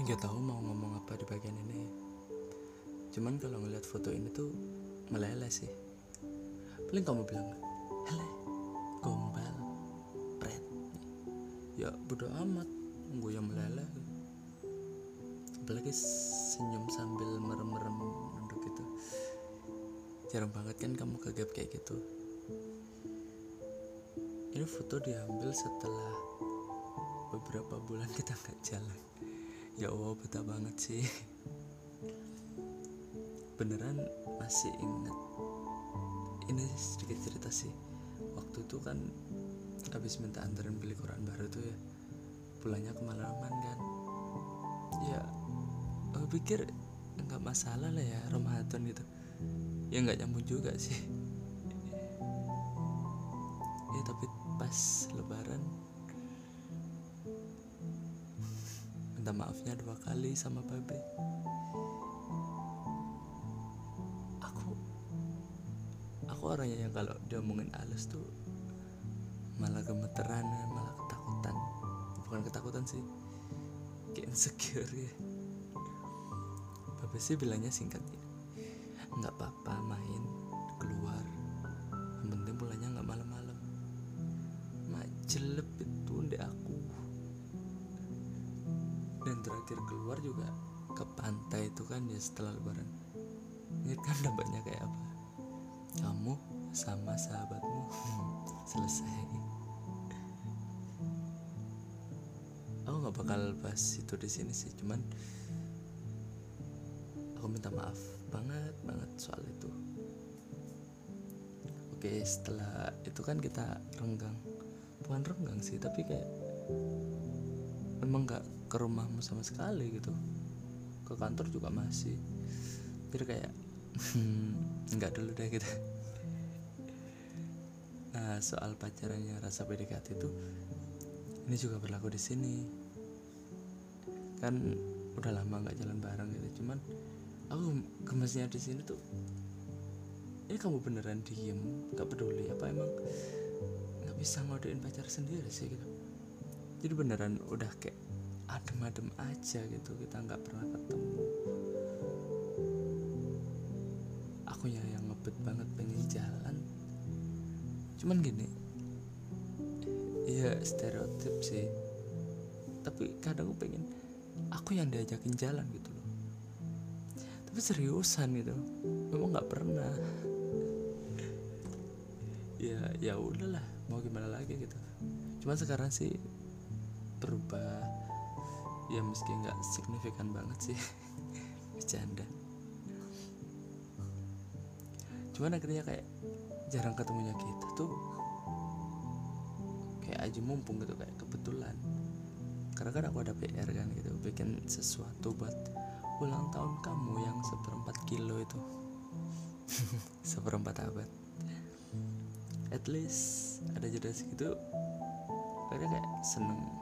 nggak tahu mau ngomong apa di bagian ini. Cuman kalau ngeliat foto ini tuh meleleh sih. Paling kamu bilang hele gombal pret. Ya bodo amat gue yang meleleh. Apalagi senyum sambil merem-merem nunduk gitu jarang banget kan kamu kegap kayak gitu. Ini foto diambil setelah beberapa bulan kita nggak jalan ya Allah betah banget sih. Beneran masih inget ini sedikit cerita sih. Waktu itu kan habis minta anterin beli koran baru tuh ya. Pulangnya kemalaman kan. Ya aku pikir nggak masalah lah ya Ramadan gitu. Ya nggak nyambung juga sih. Ya tapi pas minta maafnya dua kali sama babe. Aku aku orangnya yang kalau diomongin halus tuh malah gemeteran malah ketakutan. Bukan ketakutan sih kayak insecure ya. Babe sih bilangnya singkatnya nggak apa-apa main keluar. Yang penting pulangnya nggak malam-malam. Mak jelep itu ndek aku terakhir keluar juga ke pantai itu kan ya setelah lebaran. Ingat kan dampaknya kayak apa? Kamu sama sahabatmu. Selesai. Aku nggak bakal bahas itu di sini sih cuman aku minta maaf banget banget soal itu. Oke setelah itu kan kita renggang. Bukan renggang sih tapi kayak memang nggak ke rumahmu sama sekali gitu. Ke kantor juga masih. Jadi kayak nggak dulu deh gitu. Nah soal pacarannya rasa PDKT itu ini juga berlaku di sini. Kan udah lama nggak jalan bareng gitu. Cuman aku gemesnya di sini tuh ini kamu beneran diem nggak peduli apa emang nggak bisa ngodein pacar sendiri sih gitu. Jadi beneran udah kayak adem-adem aja gitu kita nggak pernah ketemu. Aku ya yang ngebet banget pengen jalan. Cuman gini ya stereotip sih. Tapi kadang aku pengen aku yang diajakin jalan gitu loh. Tapi seriusan gitu memang nggak pernah. Ya ya udahlah mau gimana lagi gitu. Cuman sekarang sih berubah ya meski nggak signifikan banget sih. Bercanda. Cuman akhirnya kayak jarang ketemunya kita tuh kayak aja mumpung gitu kayak kebetulan. Karena kan aku ada PR kan gitu bikin sesuatu buat ulang tahun kamu yang seperempat kilo itu. Seperempat abad. At least ada jeda segitu akhirnya kayak seneng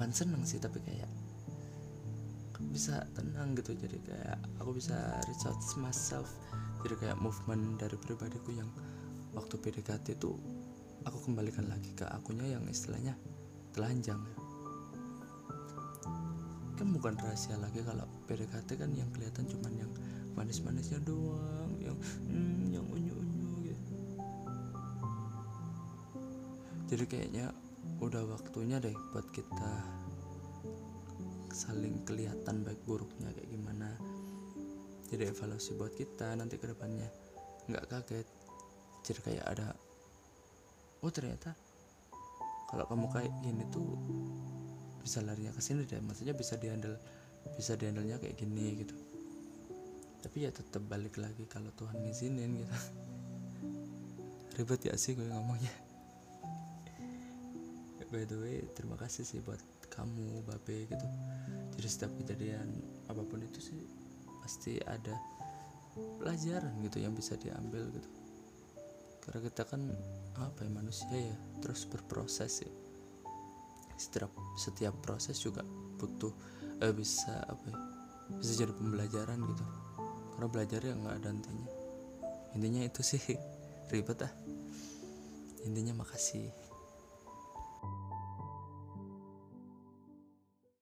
bukan seneng sih tapi kayak bisa tenang gitu. Jadi kayak aku bisa recharge myself. Jadi kayak movement dari pribadiku yang waktu PDKT itu aku kembalikan lagi ke akunya yang istilahnya telanjang. Kan bukan rahasia lagi kalau PDKT kan yang kelihatan cuman yang manis-manisnya doang yang hmm, yang unyu-unyu gitu. Jadi kayaknya udah waktunya deh buat kita saling kelihatan baik buruknya kayak gimana. Jadi evaluasi buat kita nanti ke depannya. Nggak kaget. Jadi kayak ada oh ternyata kalau kamu kayak gini tuh bisa larinya ke sini deh. Maksudnya bisa dihandle bisa dihandlenya kayak gini gitu. Tapi ya tetap balik lagi kalau Tuhan ngizinin gitu. Ribet ya sih gue ngomongnya by the way terima kasih sih buat kamu babe gitu. Jadi setiap kejadian apa pun itu sih pasti ada pelajaran gitu yang bisa diambil gitu. Karena kita kan apa ya manusia ya terus berproses ya. Setiap setiap proses juga butuh eh, bisa apa ya, bisa jadi pembelajaran gitu. Karena belajar ya nggak ada intinya intinya itu sih ribet ah. Intinya makasih